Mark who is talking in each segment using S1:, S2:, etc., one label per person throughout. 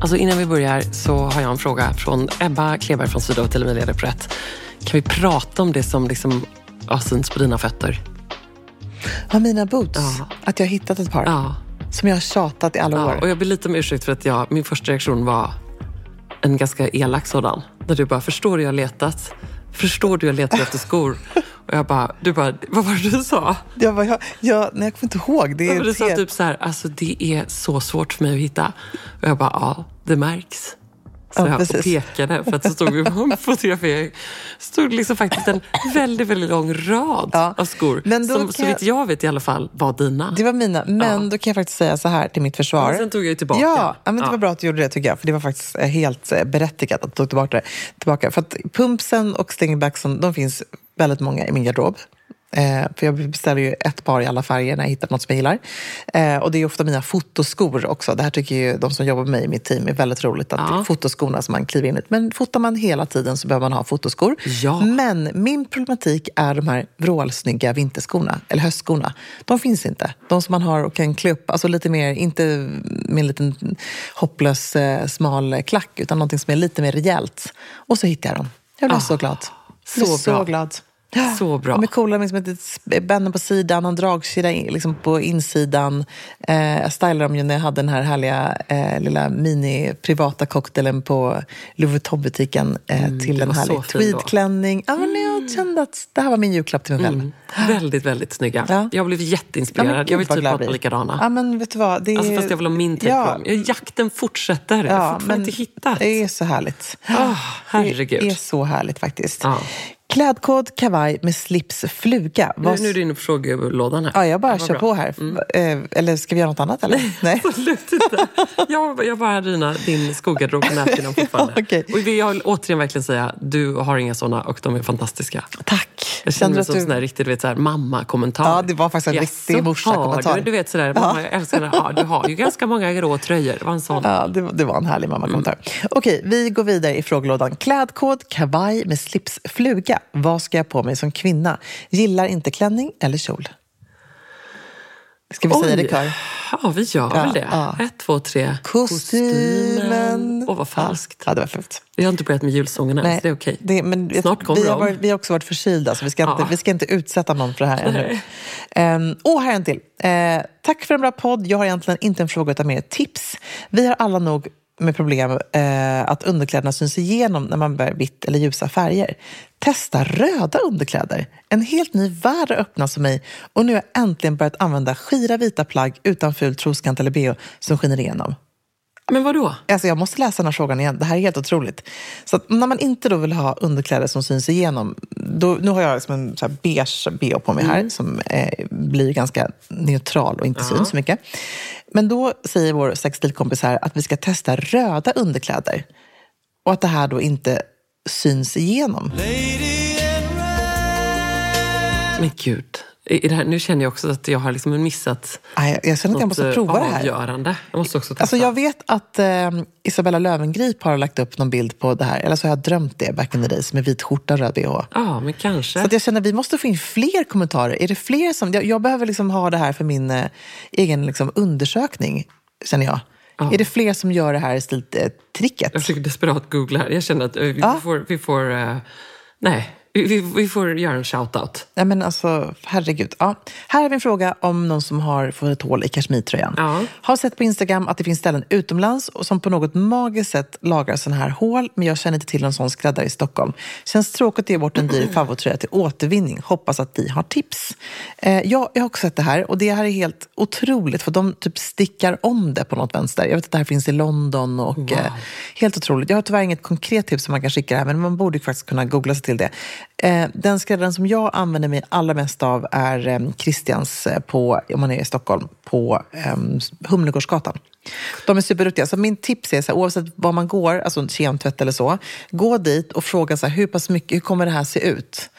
S1: Alltså innan vi börjar så har jag en fråga från Ebba Kleberg från Sydhotel Emilia rätt. Kan vi prata om det som liksom synts på dina fötter?
S2: Ja, mina boots.
S1: Ja.
S2: Att jag har hittat ett par.
S1: Ja.
S2: Som jag har tjatat i alla
S1: ja.
S2: år.
S1: Och jag ber lite om ursäkt för att jag, min första reaktion var en ganska elak sådan. Där du bara, förstår du jag har letat? Förstår du jag letar efter skor? Och jag bara, du bara, vad var det du sa?
S2: Jag, bara, jag, jag, nej, jag kommer inte ihåg. Det
S1: Ja,
S2: är
S1: men Du sa typ så här, alltså det är så svårt för mig att hitta. Och jag bara, ja, det märks. Så
S2: Ja,
S1: jag pekade för att så stod vi på en fotografering. stod liksom faktiskt en väldigt, väldigt lång rad
S2: Ja.
S1: av skor.
S2: Men
S1: som så vitt jag vet i alla fall var dina.
S2: Det var mina. Men då kan jag faktiskt säga så här till mitt försvar.
S1: Ja, sen tog jag ju tillbaka.
S2: Ja, ja, men det
S1: Ja.
S2: var bra att du gjorde det tycker jag. För det var faktiskt eh, helt eh, berättigat att du tog tillbaka det. Tillbaka. För att pumpsen och stingbacksen, de finns väldigt många i min garderob. Eh, för jag beställer ju ett par i alla färger när jag hittar något som jag gillar. Eh, och det är ofta mina fotoskor också. Det här tycker ju de som jobbar med mig i mitt team är väldigt roligt. Att
S1: Ja.
S2: det är fotoskorna som man kliver in i. Men fotar man hela tiden så behöver man ha fotoskor.
S1: Ja.
S2: Men min problematik är de här vrålsnygga vinterskorna, eller höstskorna. De finns inte. De som man har och kan klä upp, alltså lite mer, inte med en liten hopplös eh, smal klack, utan någonting som är lite mer rejält. Och så hittade jag dem. Jag blev
S1: Ah,
S2: så glad.
S1: Så
S2: så glad.
S1: Så bra.
S2: De är coola med liksom ett bänden på sidan, en dragkedja liksom på insidan. Eh, jag stylade dem ju när jag hade den här härliga eh, lilla mini-privata cocktailen på Louis Vuitton-butiken eh, till
S1: Mm, det
S2: en härlig tweedklänning. Ja, men jag kände att det här var min julklapp till mig själv.
S1: Mm. Väldigt, väldigt snygga.
S2: Ja.
S1: Jag blev
S2: Ja,
S1: jätteinspirerad.
S2: gud,
S1: jag vill typ ha
S2: blir.
S1: likadana.
S2: Ja, men vet du vad? Det är...
S1: Alltså, fast jag vill ha min take
S2: Ja.
S1: dem. Ja, Jakten fortsätter. jag har fortfarande inte hittat.
S2: Det är så härligt.
S1: Ah, herregud.
S2: Det är så härligt faktiskt.
S1: Ja.
S2: Klädkod kavaj med slips fluga.
S1: Nu,
S2: Vad-
S1: nu är du inne på frågelådan här.
S2: Ja, jag bara kör
S1: bra.
S2: på här. Eh, Eller ska vi göra något annat? Eller? Nej.
S1: Absolut inte. Jag, jag bara dina, din skogarderob på näthinnan fortfarande.
S2: Ja, okej.
S1: Och jag vill återigen verkligen säga, du har inga sådana och de är fantastiska.
S2: Tack.
S1: Jag känner mig som
S2: du-
S1: en sån här riktigt du vet, så här, mamma-kommentar.
S2: Ja, det var faktiskt en riktig
S1: Jaså,
S2: morsa-kommentar.
S1: Du, du vet sådär, mamma, jag älskar det. Ja, du har ju ganska många grå tröjor. Det var en sån.
S2: Ja, det, var- det var en härlig mammakommentar.
S1: Mm.
S2: Okej, vi går vidare i frågelådan. Klädkod kavaj med slips fluga. Vad ska jag på mig som kvinna? Gillar inte klänning eller kjol? Ska vi säga det kör?
S1: Ja, vi gör
S2: Ja,
S1: väl det.
S2: ja.
S1: Ett, två, tre.
S2: Kostymen.
S1: Åh, vad falskt.
S2: Ja, det var fult.
S1: Vi har inte börjat med julsången än, så det är okej.
S2: det- men
S1: Snart kommer
S2: vi har, varit, vi har också varit förkylda, så vi ska, inte,
S1: Ja.
S2: vi ska inte utsätta någon för det här ännu. Um, och här är en till. Eh, tack för en bra podd. Jag har egentligen inte en fråga utan mer ett tips. Vi har alla nog med problem eh, att underkläderna syns igenom när man bär vitt eller ljusa färger. Testa röda underkläder. En helt ny värld har öppnats för mig och nu har jag äntligen börjat använda skira vita plagg utan ful troskant eller bh som skiner igenom.
S1: Men vad då?
S2: Alltså jag måste läsa den här frågan igen. Det här är helt otroligt. Så när man inte då vill ha underkläder som syns igenom, då, nu har jag liksom en så här beige bh på mig här som eh, blir ganska neutral och inte syns så mycket. Men då säger vår sextilkompis här att vi ska testa röda underkläder och att det här då inte syns igenom.
S1: Men gud. I det här, nu känner jag också att jag har liksom missat
S2: Nej, jag- jag känner att jag måste
S1: eh,
S2: prova det här.
S1: avgörande. Jag måste också testa.
S2: Alltså jag vet att eh, Isabella Löwengrip har lagt upp någon bild på det här, eller så har jag drömt det back in the days med vit skjorta och röd bh.
S1: Ja, men kanske.
S2: Så jag känner att vi måste få in fler kommentarer. Är det fler som... Jag, jag behöver liksom ha det här för min eh, egen liksom, undersökning, känner jag. Är det fler som gör det här stiltricket?
S1: Jag försöker desperat googla här. Jag känner att eh, vi
S2: Ja.
S1: får... Vi får eh, nej, Vi, vi får göra en shout-out.
S2: Nej, men alltså, herregud. Ja. Här har vi en fråga om någon som har fått ett hål i kashmirtröjan.
S1: Ja.
S2: Har sett på Instagram att det finns ställen utomlands och som på något magiskt sätt lagar sådana här hål, men jag känner inte till någon sån skräddare i Stockholm. Känns tråkigt att ge bort en dyr favorittröja till återvinning. Hoppas att ni har tips. Eh, jag, jag har också sett det här och det här är helt otroligt för de typ stickar om det på något vänster. Jag vet att det här finns i London och eh, helt otroligt. Jag har tyvärr inget konkret tips som man kan skicka här, men man borde faktiskt kunna googla sig till det. Eh, den skräddaren som jag använder mig allra mest av är eh, Christians eh, på, om man är i Stockholm, på eh, Humlegårdsgatan. De är superduktiga. Så min tips är, så här, oavsett var man går, alltså kemtvätt eller så, gå dit och fråga så här, hur pass mycket, hur kommer det här se ut?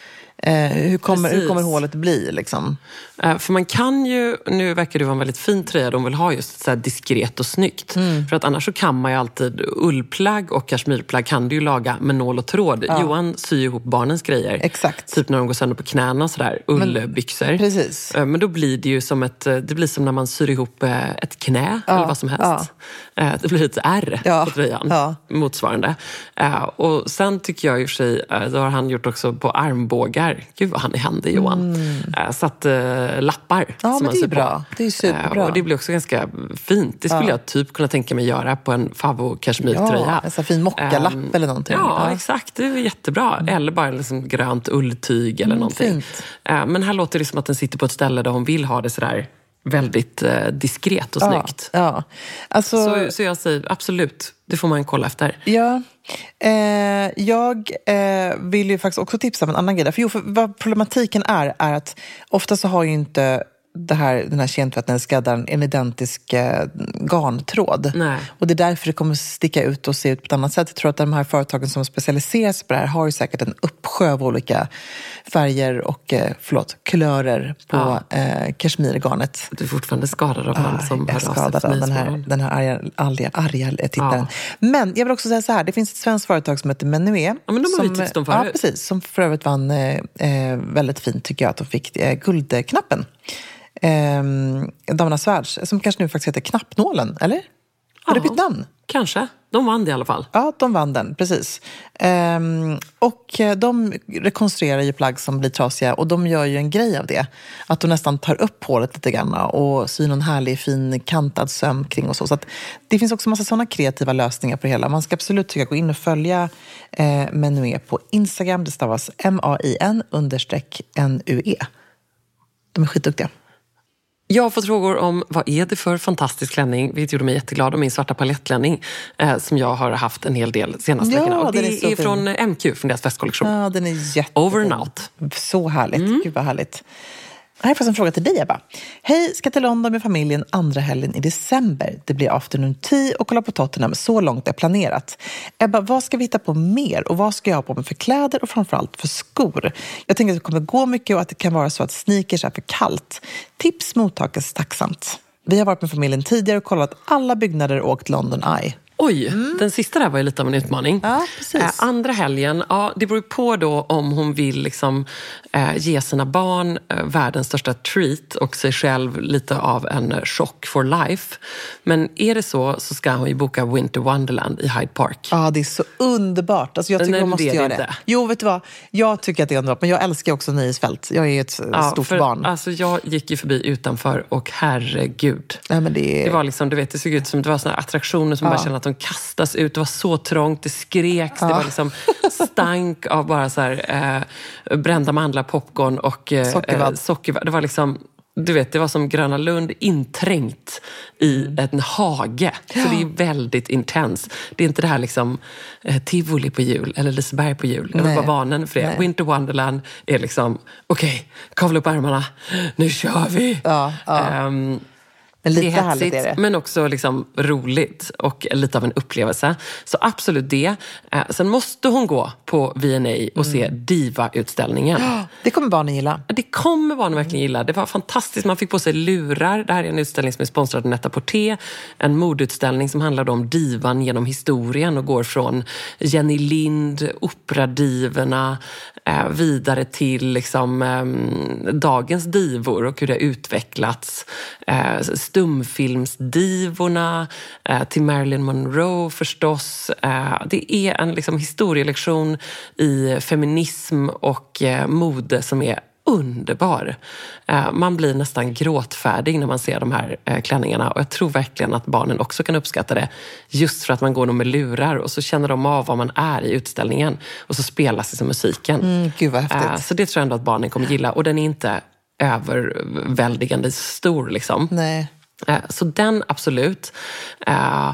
S2: Eh, hur, kommer, hur kommer hålet bli? Liksom?
S1: Eh, För man kan ju, nu verkar det vara en väldigt fin tröja de vill ha just så diskret och snyggt.
S2: Mm.
S1: För att annars så kan man ju alltid, ullplagg och kashmirplagg kan du ju laga med nål och tråd. Johan syr ihop barnens grejer.
S2: Exakt.
S1: Typ när de går sönder på knäna sådär, ullbyxor.
S2: Precis.
S1: Eh, Men då blir det ju som ett, eh, det blir som när man syr ihop eh, ett knä eller vad som helst. Eh, Det blir ett R
S2: Ja,
S1: på tröjan,
S2: ja.
S1: motsvarande. Eh, Och sen tycker jag i och för sig, eh, det har han gjort också på armbågar. Gud vad han är händig Johan. Eh, Satt eh, lappar
S2: Mm. Ja,
S1: som
S2: men
S1: han
S2: det är
S1: syr på.
S2: bra. Det är superbra.
S1: Eh, Och det blir också ganska fint. Det skulle jag typ kunna tänka mig göra på en Favo kashmirtröja.
S2: Ja, en fin mockalapp
S1: Ehm,
S2: eller någonting.
S1: Ja,
S2: Ja. Mm.
S1: exakt. Det är jättebra. Eller bara liksom grönt ulltyg eller någonting.
S2: fint.
S1: Eh, Men här låter det som att den sitter på ett ställe där hon vill ha det sådär väldigt eh, diskret och snyggt.
S2: Ja, ja. Alltså,
S1: Så, så jag säger absolut, det får man kolla efter.
S2: Ja, eh, jag eh, vill ju faktiskt också tipsa om en annan grej. För, jo, för vad problematiken är, är att ofta så har ju inte det här, den här kemtvätten eller skräddaren en identisk eh, garntråd.
S1: Nej.
S2: Och det är därför det kommer sticka ut och se ut på ett annat sätt. Jag tror att de här företagen som specialiserar sig på det här har ju säkert en uppsjö av olika färger och eh, förlåt, kulörer på
S1: Ja.
S2: eh, kashmirgarnet.
S1: Du är fortfarande skadad av han som
S2: jag är
S1: hör
S2: skadad av den här, den här arga, arga, arga tittaren. Men jag vill också säga så här, det finns ett svenskt företag som heter Menué.
S1: Ja, men de har vi
S2: som,
S1: tipsat om
S2: Ja,
S1: förut.
S2: precis. Som för övrigt vann eh, eh, väldigt fint, tycker jag, att de fick eh, guldknappen. Eh, Damernas Världs, som kanske nu faktiskt heter Knappnålen, eller? Har det
S1: Ja.
S2: bytt namn?
S1: Kanske. De vann det i alla fall.
S2: Ja, de vann den, precis. Ehm, och eh, de rekonstruerar ju plagg som blir trasiga och de gör ju en grej av det. Att de nästan tar upp hålet lite grann och syr någon härlig fin kantad söm kring och så. så det finns också massa sådana kreativa lösningar på det hela. Man ska absolut tycka gå in och följa eh, Menué på Instagram. Det stavas M-A-I-N understreck N-U-E. De är skitduktiga.
S1: Jag har fått frågor om vad är det för fantastisk klänning, vilket gjorde mig jätteglad, om min svarta palettklänning eh, som jag har haft en hel del senaste
S2: Ja,
S1: veckorna. Och det
S2: är
S1: är, från MQ, från deras festkollektion.
S2: Ja, den är jättefin.
S1: Over and out.
S2: Så härligt. Gud vad härligt. Här är faktiskt en fråga till dig, Ebba. Hej, ska till London med familjen andra helgen i december. Det blir afternoon tea och kolla på Tottenham. Så långt är planerat. Ebba, vad ska vi hitta på mer? Och vad ska jag ha på mig för kläder och framförallt för skor? Jag tänker att det kommer gå mycket och att det kan vara så att sneakers är för kallt. Tips mottages tacksamt. Vi har varit med familjen tidigare och kollat alla byggnader och åkt London Eye.
S1: Oj, den sista där var ju lite av en utmaning.
S2: Mm. Ja.
S1: Eh, andra helgen, ja, det beror ju på då om hon vill liksom, eh, ge sina barn eh, världens största treat och sig själv lite av en chock for life. Men är det så så ska hon ju boka Winter Wonderland i Hyde Park.
S2: Ja, det är så underbart. Alltså, jag tycker
S1: Nej, men
S2: måste
S1: det
S2: göra det.
S1: inte.
S2: Jo, vet du vad? Jag tycker att det är underbart, men jag älskar också nöjesfält. Jag är ett
S1: Ja,
S2: stort
S1: för,
S2: barn.
S1: Alltså, jag gick ju förbi utanför och herregud.
S2: Nej, men det.
S1: Det var liksom, du vet, det såg ut som det var såna attraktioner som bara kände att de kastas ut. Det var så trångt, det skreks, det var liksom stank av bara så här, eh, brända mandlar, popcorn och eh,
S2: Sockervadd.
S1: eh, sockervadd. Det var liksom, du vet, det var som Gröna Lund inträngt i
S2: Mm.
S1: en hage. Så det är väldigt intens. Det är inte det här liksom eh, tivoli på jul eller Liseberg på jul. Jag
S2: Nej.
S1: var vanen för det.
S2: Nej.
S1: Winter Wonderland är liksom, okej, kavla upp ärmarna, nu kör vi!
S2: Ja, ja.
S1: Ehm,
S2: Men lite
S1: det är hetsigt,
S2: är det.
S1: men också liksom roligt och lite av en upplevelse. Så absolut det. Eh, sen måste hon gå på V&A och se
S2: Mm.
S1: Diva-utställningen.
S2: Det kommer barnen gilla.
S1: Det kommer barnen verkligen gilla. Det var fantastiskt. Man fick på sig lurar. Det här är en utställning som är sponsrad av Netta Porté. En modeutställning som handlar om divan genom historien och går från Jenny Lind, operadivorna, eh, vidare till liksom, eh, dagens divor och hur det har utvecklats. Stumfilmsdivorna, eh, till Marilyn Monroe förstås. Eh, det är en liksom, historielektion i feminism och eh, mode som är underbar. Man blir nästan gråtfärdig när man ser de här klänningarna och jag tror verkligen att barnen också kan uppskatta det. Just för att man går nog med lurar och så känner de av var man är i utställningen och så spelas liksom musiken.
S2: Mm, gud vad häftigt.
S1: Så det tror jag ändå att barnen kommer gilla och den är inte överväldigande stor. Liksom.
S2: Nej.
S1: Eh, så den absolut. Eh,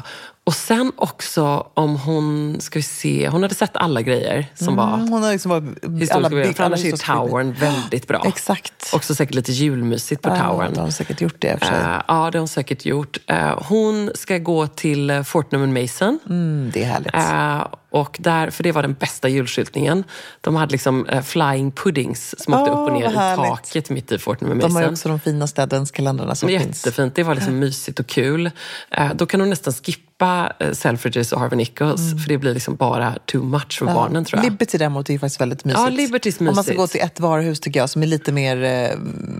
S1: och sen också om hon, ska vi se, hon hade sett alla grejer som var
S2: Mm, hon har liksom varit
S1: historiska
S2: alla,
S1: grejer. För annars är Towern väldigt bra.
S2: Exakt.
S1: Också säkert lite julmysigt på
S2: Ja,
S1: Towern.
S2: de har säkert gjort det i och för sig.
S1: Eh, ja, det har hon säkert gjort. Eh, hon ska gå till uh, Fortnum Mason.
S2: Mm, det är härligt.
S1: Eh, och där, för det var den bästa julskyltningen. De hade liksom eh, flying puddings som åkte
S2: Åh,
S1: upp och ner i taket mitt i Fortnum
S2: de har
S1: Mason.
S2: också de finaste adventskalendrarna som
S1: Men
S2: finns.
S1: Jättefint. Det var liksom mysigt och kul. Eh, då kan hon nästan skippa eh, Selfridges och Harvey Nichols. För det blir liksom bara too much för barnen tror jag.
S2: Liberty däremot är ju faktiskt väldigt mysigt.
S1: Ja, Liberty är
S2: Om man ska
S1: mysigt.
S2: gå till ett varuhus tycker jag som är lite mer eh,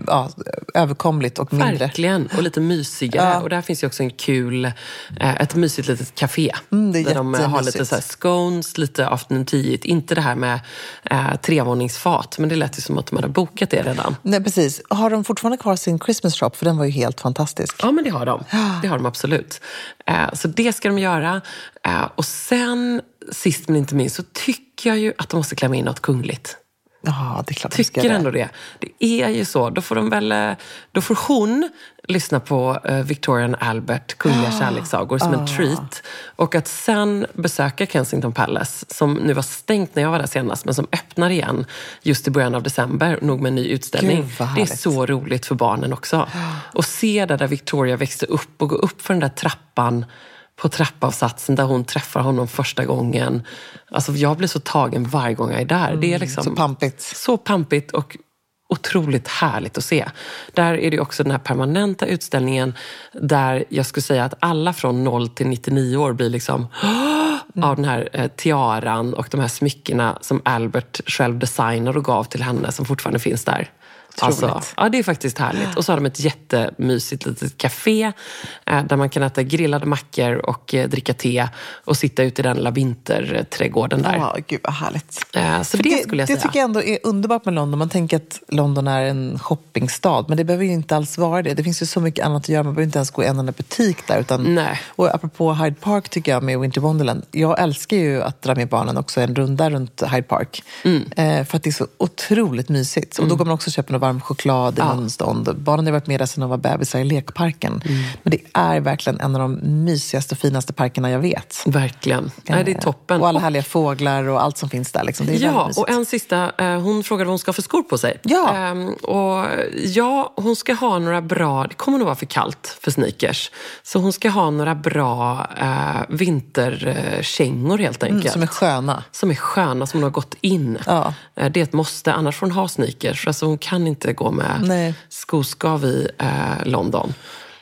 S2: ja, överkomligt och mindre.
S1: Verkligen, och lite mysigare.
S2: Ja.
S1: Och där finns ju också en kul, eh, ett mysigt litet café.
S2: Mm, det är
S1: där de har lite så scones, lite afternoon tea. Inte det här med eh, trevåningsfat, men det lät ju som att de hade bokat det redan.
S2: Nej, precis. Har de fortfarande kvar sin Christmas shop? För den var ju helt fantastisk.
S1: Ja, men det har de. Det har de absolut. Eh, så det ska de göra. Eh, och sen, sist men inte minst, så tycker jag ju att de måste klämma in något kungligt.
S2: Ja, det är klart
S1: tycker
S2: det.
S1: ändå det. Det är ju så. Då får, de väl, eh, då får hon lyssna på eh, Victoria and Albert, Kungliga kärlekssagor, som en treat. Och att sen besöka Kensington Palace, som nu var stängt när jag var där senast, men som öppnar igen just i början av december, nog med en ny utställning.
S2: Gud,
S1: det är så roligt för barnen också. Och se där, där Victoria växte upp och gå upp för den där trappan på trappavsatsen där hon träffar honom första gången. Alltså jag blir så tagen varje gång jag är där. det är liksom
S2: Så pampigt.
S1: så pampigt och otroligt härligt att se. Där är det också den här permanenta utställningen där jag skulle säga att alla från 0 till 99 år blir liksom av den här eh, tiaran och de här smyckena som Albert själv designade och gav till henne som fortfarande finns där. Alltså, ja, det är faktiskt härligt. Och så har de ett jättemysigt litet café eh, där man kan äta grillade mackor och eh, dricka te och sitta ute i den lilla vinterträdgården där.
S2: Ja, gud vad härligt.
S1: Eh, så
S2: För
S1: det, skulle jag
S2: det
S1: säga.
S2: tycker jag ändå är underbart med London. Man tänker att London är en shoppingstad, men det behöver ju inte alls vara det. Det finns ju så mycket annat att göra. Man behöver inte ens gå i en enda butik där. Utan,
S1: Nej.
S2: Och apropå Hyde Park tycker jag med Winter Wonderland. Jag älskar ju att dra med barnen också en runda runt Hyde Park.
S1: Mm.
S2: För att det är så otroligt mysigt. Och då går man också och varm choklad i någon stånd. Barnen har varit med där sedan de var bebisar i lekparken.
S1: Mm.
S2: Men det är verkligen en av de mysigaste och finaste parkerna jag vet.
S1: Verkligen. Nej, det är toppen.
S2: Och alla härliga fåglar och allt som finns där. Liksom. Det är
S1: Ja, och en sista. Eh, hon frågade vad hon ska ha för skor på sig.
S2: Ja.
S1: Ehm, och ja, hon ska ha några bra... Det kommer nog vara för kallt för sneakers. Så hon ska ha några bra eh, vinterkängor helt enkelt.
S2: Mm, som är sköna.
S1: Som är sköna, som hon har gått in.
S2: Ja.
S1: Eh, Det är ett måste, annars får hon ha sneakers. Alltså hon kan inte gå med
S2: Nej.
S1: skoskav i eh, London.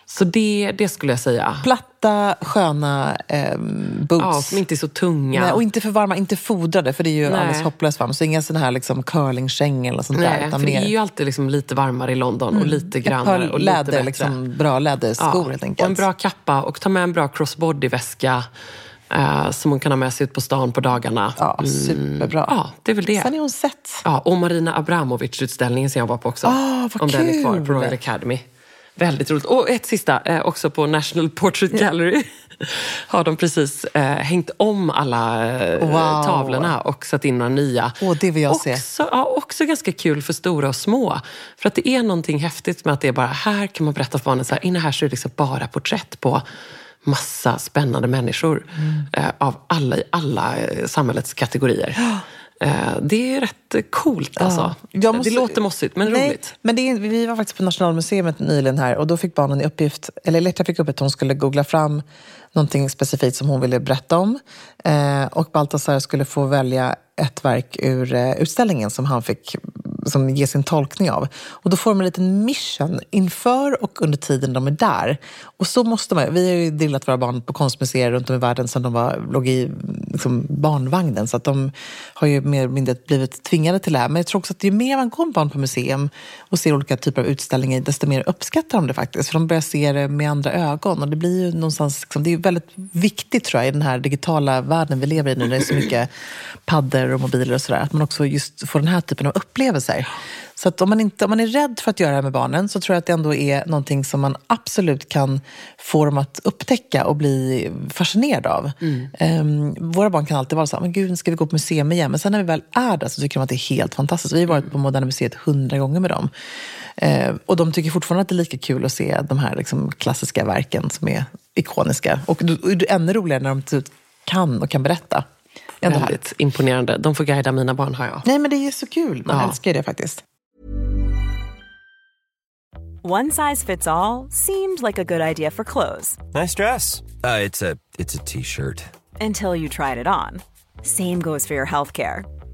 S1: Så det, det skulle jag säga.
S2: Platta, sköna eh, boots.
S1: Ja, som inte är så tunga.
S2: Nej, och inte för varma, inte fodrade, för det är ju
S1: Nej.
S2: alldeles hopplöst varmt. Så inga sådana här liksom curlingkängor eller sånt där.
S1: Nej,
S2: Utan
S1: för det
S2: mer
S1: är ju alltid liksom lite varmare i London och lite grannare och lite
S2: läder,
S1: bättre.
S2: liksom, bra läderskor helt enkelt.
S1: Och en bra kappa och ta med en bra crossbody-väska eh, som hon kan ha med sig ut på stan på dagarna.
S2: Ja, superbra.
S1: Ja, det är väl det.
S2: Sen är hon sett.
S1: Ja, och Marina Abramovic-utställningen som jag var på också.
S2: Ah, vad
S1: om den är kvar
S2: kul.
S1: på Royal Academy. Väldigt roligt. Och ett sista, eh, också på National Portrait Gallery. har de precis eh, hängt om alla eh,
S2: Wow.
S1: tavlorna och satt in några nya.
S2: Åh, det vill jag se.
S1: också, Ja, också ganska kul för stora och små. För att det är någonting häftigt med att det är bara här kan man berätta för barnen så här, inne här så är det liksom bara porträtt på massa spännande människor.
S2: Mm.
S1: Eh, av alla i alla eh, samhällets kategorier. Eh, det är rätt coolt alltså.
S2: Jag måste-
S1: Det låter mossigt men
S2: Nej,
S1: roligt.
S2: Men det är, vi var faktiskt på Nationalmuseet nyligen här och då fick barnen i uppgift, eller Elektra fick upp att hon skulle googla fram någonting specifikt som hon ville berätta om. Eh, och Baltasar skulle få välja ett verk ur eh, utställningen som han fick som ger sin tolkning av. Och då får de en liten mission inför och under tiden de är där. Och så måste man, vi har ju drillat våra barn på konstmuseer runt om i världen sedan de var, låg i liksom, barnvagnen. Så att de har ju mer eller mindre blivit tvingade till det här. Men jag tror också att ju mer man går med barn på museum och ser olika typer av utställningar, desto mer uppskattar de det faktiskt. För de börjar se det med andra ögon. Och det blir ju någonstans, liksom, det är väldigt viktigt tror jag i den här digitala världen vi lever i nu, när det är så mycket paddor och mobiler och sådär. Att man också just får den här typen av upplevelser. Så att om man, inte, om man är rädd för att göra det här med barnen så tror jag att det ändå är någonting som man absolut kan få dem att upptäcka och bli fascinerade av. Mm. Um, våra barn kan alltid vara så här, men gud, ska vi gå på museum igen? Men sen när vi väl är där så tycker de att det är helt fantastiskt. Vi har varit på Moderna Museet hundra gånger med dem. Uh, och de tycker fortfarande att det är lika kul att se de här liksom, klassiska verken som är ikoniska. Och det är ännu roligare när de typ kan och kan berätta.
S3: Ändå Väldigt imponerande. De får guida mina barn, har jag.
S2: Nej, men det är så kul. Man ja. älskar det faktiskt.
S4: One size fits all, seemed like a good idea for clothes.
S5: Nice dress. Uh, it's a T-shirt.
S4: Until you tried it on. Same goes for your healthcare.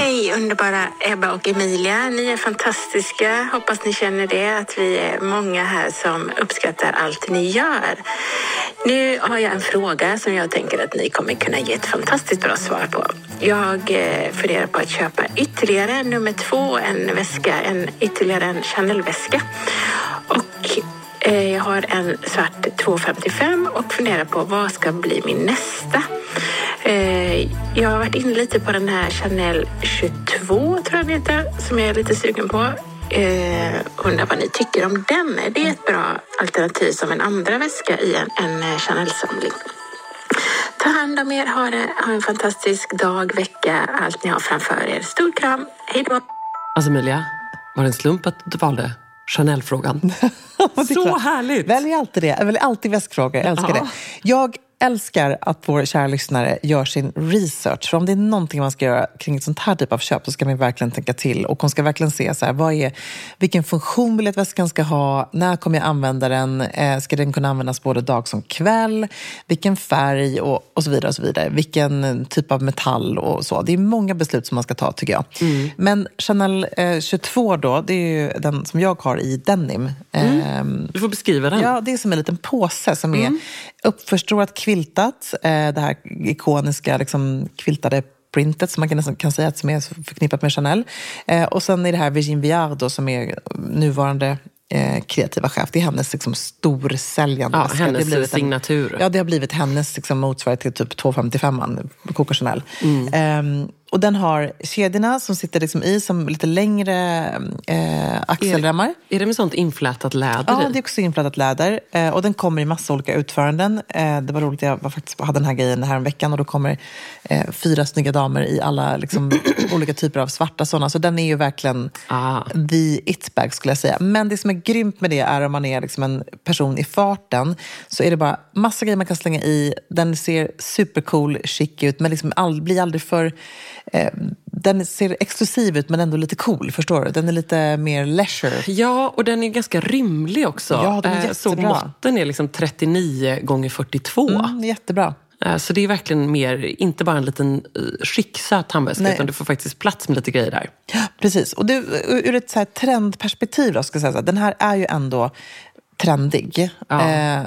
S6: Hej underbara Ebba och Emilia. Ni är fantastiska. Hoppas ni känner det, att vi är många här som uppskattar allt ni gör. Nu har jag en fråga som jag tänker att ni kommer kunna ge ett fantastiskt bra svar på. Jag eh, funderar på att köpa ytterligare nummer två, en väska, en ytterligare en Chanel-väska. Och Eh, jag har en svart 255 och funderar på vad ska bli min nästa. Eh, jag har varit inne lite på den här Chanel 22 tror jag den heter, som jag är lite sugen på. Eh, undrar vad ni tycker om den. Det är ett bra alternativ som en andra väska i en, en Chanel-samling. Ta hand om er, ha, det, ha en fantastisk dag, vecka, allt ni har framför er. Stor kram, hej då!
S3: Alltså Emilia, var det en slump att du valde Chanel-frågan? Så härligt!
S2: Välj alltid det. Väljer alltid väskfrågor. Jag älskar ja. det. Jag älskar att vår kära lyssnare gör sin research. För om det är någonting man ska göra kring ett sånt här typ av köp så ska man verkligen tänka till. Och hon ska verkligen se så här, vad är, vilken funktion biljettväskan ska ha, när kommer jag använda den, eh, ska den kunna användas både dag som kväll, vilken färg och, och så vidare. och så vidare. Vilken typ av metall och så. Det är många beslut som man ska ta tycker jag.
S1: Mm.
S2: Men Chanel eh, 22 då, det är ju den som jag har i denim.
S1: Mm.
S2: Ehm,
S1: Du får beskriva den.
S2: Ja, det är som en liten påse som är
S1: Mm.
S2: Uppförstorat kviltat. Eh, det här ikoniska liksom, kviltade printet som man kan, nästan kan säga att som är förknippat med Chanel. Eh, och sen är det här Virgin Viard då, som är nuvarande eh, kreativa chef. Det är hennes liksom, storsäljande
S1: Ja,
S2: väska. Det
S1: hennes
S2: blivit en-
S1: signatur.
S2: Ja, det har blivit hennes liksom, motsvarighet till typ 255 Coco Chanel.
S1: Mm.
S2: Ehm, och den har kedjorna som sitter liksom i som lite längre eh, axelremmar.
S1: Är det med sånt inflätat läder
S2: Ja,
S1: i?
S2: det är också inflätat läder. Eh, och den kommer i massa olika utföranden. Eh, det var roligt, jag var faktiskt, hade den här grejen här veckan och då kommer eh, fyra snygga damer i alla liksom, olika typer av svarta sådana. Så den är ju verkligen
S1: Ah.
S2: the it-bag skulle jag säga. Men det som är grymt med det är om man är liksom en person i farten så är det bara massa grejer man kan slänga i. Den ser supercool, chic ut men liksom all, blir aldrig för... Eh, den ser exklusiv ut men ändå lite cool, förstår du? Den är lite mer leisure.
S1: Ja, och den är ganska rymlig också.
S2: Ja, den är
S1: Eh,
S2: jättebra.
S1: måtten är liksom 39 gånger 42.
S2: Mm, jättebra.
S1: Eh, Så det är verkligen mer, inte bara en liten skicksöt handväska,
S2: Nej.
S1: utan du får faktiskt plats med lite grejer där.
S2: Ja, precis. Och det, ur ett så trendperspektiv, då, ska jag säga så här, den här är ju ändå trendig.
S1: Ja.
S2: Eh,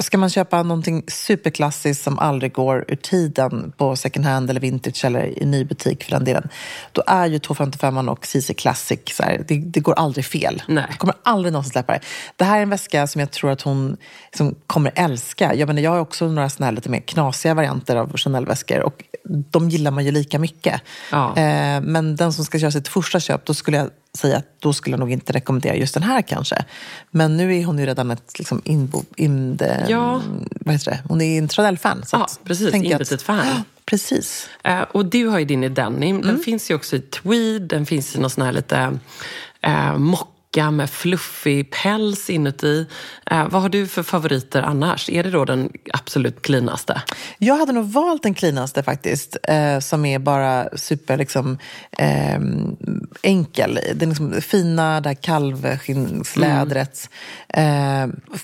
S2: ska man köpa någonting superklassiskt som aldrig går ur tiden på second hand eller vintage eller i ny butik för den delen, då är ju 255 och CC Classic, så här, det, det går aldrig fel.
S1: Nej.
S2: Jag kommer aldrig någonsin släppa det. Det här är en väska som jag tror att hon liksom kommer älska. Jag, menar, jag har också några såna här lite mer knasiga varianter av Chanel-väskor och de gillar man ju lika mycket.
S1: Ja.
S2: Eh, men den som ska göra sitt första köp, då skulle jag säga att då skulle jag nog inte rekommendera just den här kanske. Men nu är hon ju redan ett liksom inbo, in the,
S1: Ja.
S2: vad heter det? Hon är en så
S1: Ja, precis. Inbitet fan.
S2: Precis.
S1: Eh, och du har ju din i denim.
S2: Mm.
S1: Den finns ju också i tweed. Den finns i någon sån här lite eh, mocka med fluffig päls inuti. Eh, vad har du för favoriter annars? Är det då den absolut cleanaste?
S2: Jag hade nog valt den cleanaste faktiskt, eh, som är bara super liksom, eh, enkel. Den liksom fina där kalvskinnslädret. Eh,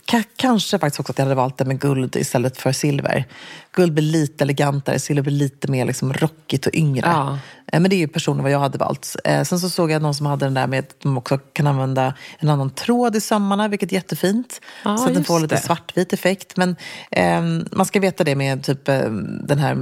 S2: ka- kanske faktiskt också att jag hade valt den med guld istället för silver. Guld blir lite elegantare, silver blir lite mer liksom rockigt och yngre.
S1: Ja.
S2: Eh, men det är ju personen vad jag hade valt. Eh, sen så såg jag någon som hade den där med att de också kan använda en annan tråd i sömmarna, vilket är jättefint.
S1: Ja,
S2: så att den får lite
S1: det.
S2: svartvit effekt. Men ehm, man ska veta det med typ eh, den här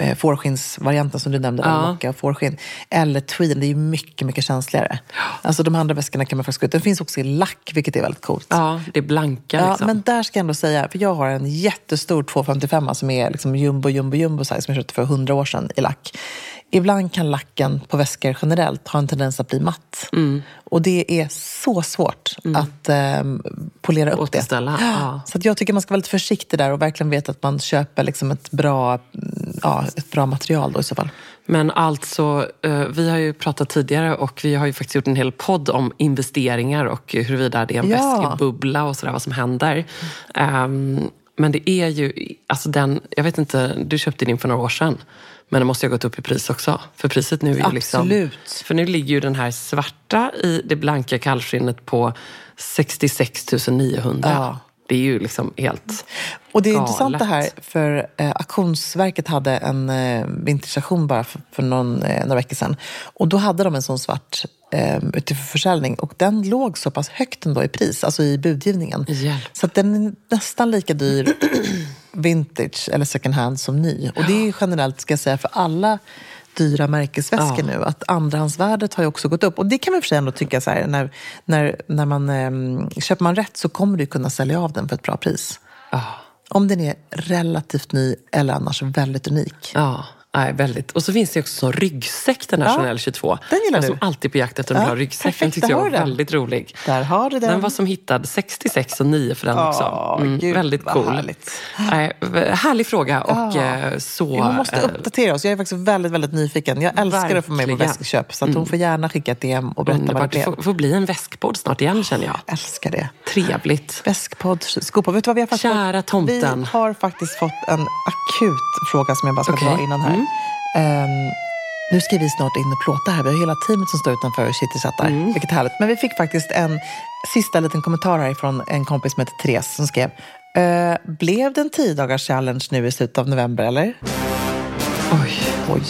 S2: eh, fårskinnsvarianten som du nämnde,
S1: Ja.
S2: ja. mocka och fårskinn. Eller tweeden, det är ju mycket, mycket känsligare. Alltså de andra väskorna kan man faktiskt gå ut. Den finns också i lack, vilket är väldigt coolt.
S1: Ja, det är blanka
S2: Ja,
S1: liksom.
S2: men där ska jag ändå säga, för jag har en jättestor 255 som är liksom jumbo, jumbo, jumbo size som jag köpte för 100 år sedan i lack. Ibland kan lacken på väskor generellt ha en tendens att bli matt.
S1: Mm.
S2: Och det är så svårt att ehm, polera upp
S1: Återställa,
S2: det.
S1: ja.
S2: Så jag tycker man ska vara lite försiktig där och verkligen veta att man köper liksom ett, bra, mm, ja, ett bra material då i så fall.
S1: Men alltså, eh, vi har ju pratat tidigare och vi har ju faktiskt gjort en hel podd om investeringar och huruvida det är en
S2: Ja.
S1: väskebubbla och sådär, vad som händer. Ehm, men det är ju, alltså den, jag vet inte, du köpte din för några år sedan. Men det måste ju ha gått upp i pris också. För priset nu är ju liksom...
S2: Absolut.
S1: För nu ligger ju den här svarta i det blanka kallskinnet på 66 900.
S2: Ja.
S1: Det är ju liksom helt
S2: Och det är
S1: galet.
S2: intressant det här, för eh, Auktionsverket hade en eh, vinterstation bara för, för någon, eh, några veckor sedan. Och då hade de en sån svart eh, ute för försäljning och den låg så pass högt ändå i pris, alltså i budgivningen.
S1: Hjälp.
S2: Så att den är nästan lika dyr vintage eller second hand som ny. Och det är ju generellt, ska jag säga, för alla dyra märkesväskor
S1: Ja.
S2: nu. Att andrahandsvärdet har ju också gått upp. Och det kan man för sig ändå tycka så här, när, när, när man ehm, köper man rätt så kommer du kunna sälja av den för ett bra pris.
S1: Ja.
S2: Om den är relativt ny eller annars väldigt unik.
S1: Ja, Nej, väldigt. Och så finns det också som ryggsäck, den här
S2: Ja,
S1: Chanel 22.
S2: den gillar
S1: jag
S2: du.
S1: som alltid på jakt efter en
S2: Ja,
S1: bra ryggsäck.
S2: perfekt,
S1: Den tyckte jag var
S2: den.
S1: väldigt rolig.
S2: Där har du den.
S1: Den var som hittad 66 och 9 för den
S2: Åh,
S1: också. Mm,
S2: gud,
S1: väldigt cool.
S2: härligt.
S1: V- härlig fråga och
S2: Ja.
S1: eh, så...
S2: Hon måste
S1: eh,
S2: uppdatera oss. Jag är faktiskt väldigt, väldigt nyfiken. Jag älskar att få med på
S1: Verkligen.
S2: väskköp. Så att hon får gärna skicka ett DM och berätta vad det
S1: Underbart. Det
S2: blev.
S1: får, får bli en väskpodd snart igen känner jag.
S2: Älskar det.
S1: Trevligt.
S2: Väskpodd, skopa. Vet du vad vi har faktiskt
S1: Kära
S2: fått?
S1: tomten.
S2: Vi har faktiskt fått en akut fråga som jag bara ska.
S1: Mm.
S2: dra innan här. Ehm, nu ska vi snart in och plåta här. Vi har hela teamet som står utanför och chitchattar.
S1: Mm.
S2: Vilket härligt. Men vi fick faktiskt en sista liten kommentar här från en kompis som heter Therese som skrev "Eh, Blev det en 10 dagars challenge nu i slutet av november eller?
S1: Oj,
S2: Oj.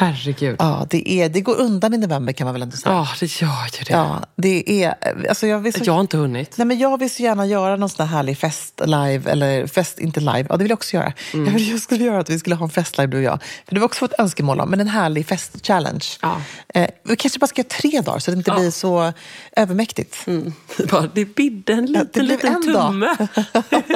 S1: Herregud.
S2: Ja, det, är, det går undan i november kan man väl ändå säga.
S1: Ja, det gör ju det.
S2: Ja, det är... Alltså jag vill så,
S1: Jag har inte hunnit.
S2: Nej, men jag vill så gärna göra någon sån här härlig fest live, eller fest, inte live, ja det vill jag också göra.
S1: Mm.
S2: Jag, vill, jag skulle göra att vi skulle ha en fest live du och jag. För det var också ett önskemål om, men en härlig fest-challenge.
S1: Ja.
S2: Eh, vi kanske bara ska göra tre dagar så det inte blir så övermäktigt.
S1: Bara, det bidde en
S2: Ja,
S1: liten,
S2: blev
S1: liten
S2: en
S1: tumme.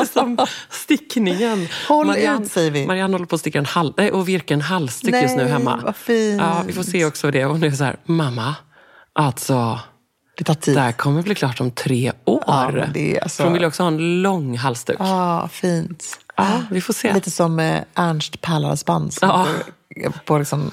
S1: Som stickningen.
S2: Håll ut, säger vi.
S1: Marianne håller på att sticka en hal- nej, och virka en halsduk just nu hemma.
S2: Vad fint.
S1: Ja, vi får se också det. Nu är så här, mamma, alltså,
S2: Det tar tid.
S1: det här kommer bli klart om tre år.
S2: Ja, det är alltså-
S1: För hon vill också ha en lång halsduk.
S2: Ja, fint.
S1: Ja, vi får se.
S2: Lite som eh, Ernst Pärlans band.
S1: Ja.
S2: på, på liksom,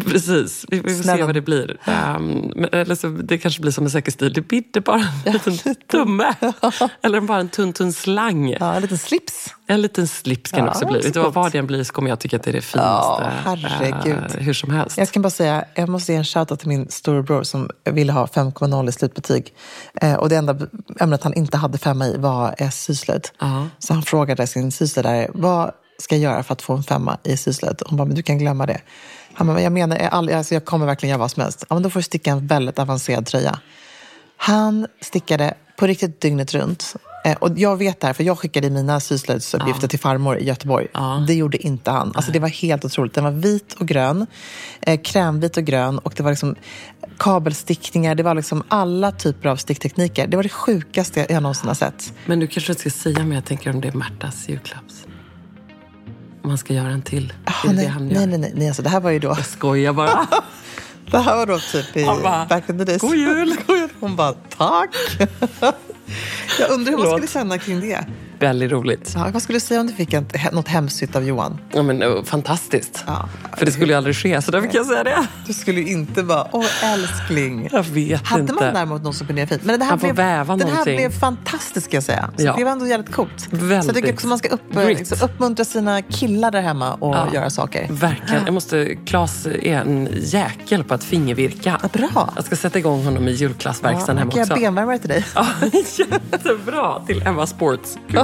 S1: Precis, vi, vi får se
S2: Snälla.
S1: vad det blir. Um, men, eller så, det kanske blir som en säkerhetsstil. Det bidde bara en liten tumme. Eller bara en tunn, tunn slang.
S2: ja, en liten slips.
S1: En liten slips kan det
S2: Ja,
S1: också bli.
S2: så
S1: Vet du vad, det än blir så kommer jag tycka att det är det finaste.
S2: Ja, herregud.
S1: eh, hur som helst.
S2: Jag kan bara säga, jag måste ge en shoutout till min storebror som ville ha 5,0 i slutbetyg. Eh, och det enda ämnet han inte hade femma i var eh, syslöjd.
S1: Ja.
S2: Så han frågade sin syslöjdare, vad ska jag göra för att få en femma i syslöjd? Hon bara, men du kan glömma det. Han bara, jag menar, jag, all, alltså, jag kommer verkligen göra vad som helst. Ja, men då får du sticka en väldigt avancerad tröja. Han stickade på riktigt dygnet runt. Eh, och jag vet det här, för jag skickade mina syslöjdsuppgifter till farmor i Göteborg.
S1: Ja.
S2: Det gjorde inte han. Alltså, det var helt otroligt. Den var vit och grön, eh, krämvit och grön och det var liksom kabelstickningar. Det var liksom alla typer av sticktekniker. Det var det sjukaste jag någonsin har sett.
S1: Men du kanske inte ska säga mer. Jag tänker om det är Märtas julklapps. Man ska göra en till.
S2: Ah, nej, nej, nej, nej. Alltså, det här var ju då...
S1: Jag skojar bara.
S2: Det här var då typ i
S1: bara,
S2: back in the days.
S1: "God jul."
S2: God jul. Hon bara, tack. jag undrar hur man skulle känna kring det.
S1: Väldigt roligt.
S2: Ja, vad skulle du säga om du fick en, något hemsytt av Johan?
S1: Ja, men, oh, fantastiskt.
S2: Ja.
S1: För det skulle ju aldrig ske, så därför kan jag säga det.
S2: Du skulle ju inte bara, åh älskling.
S1: Jag vet
S2: Hade
S1: inte.
S2: man däremot någon som kunde göra fint. Men det här
S1: Han får
S2: blev,
S1: väva
S2: Den här blev fantastisk ska jag säga. Så
S1: Ja.
S2: Det var ändå jävligt coolt. Så jag
S1: Väldigt.
S2: tycker också man ska upp, liksom, uppmuntra sina killar där hemma och
S1: Ja.
S2: göra saker.
S1: Verkligen. Jag måste, Claes är en jäkel på att fingervirka.
S2: Ja, bra.
S1: Jag ska sätta igång honom i julklassverkstaden
S2: Ja,
S1: hemma
S2: kan jag
S1: också.
S2: benvärmare till dig?
S1: Ja, jättebra! Till Emma Sports. Gud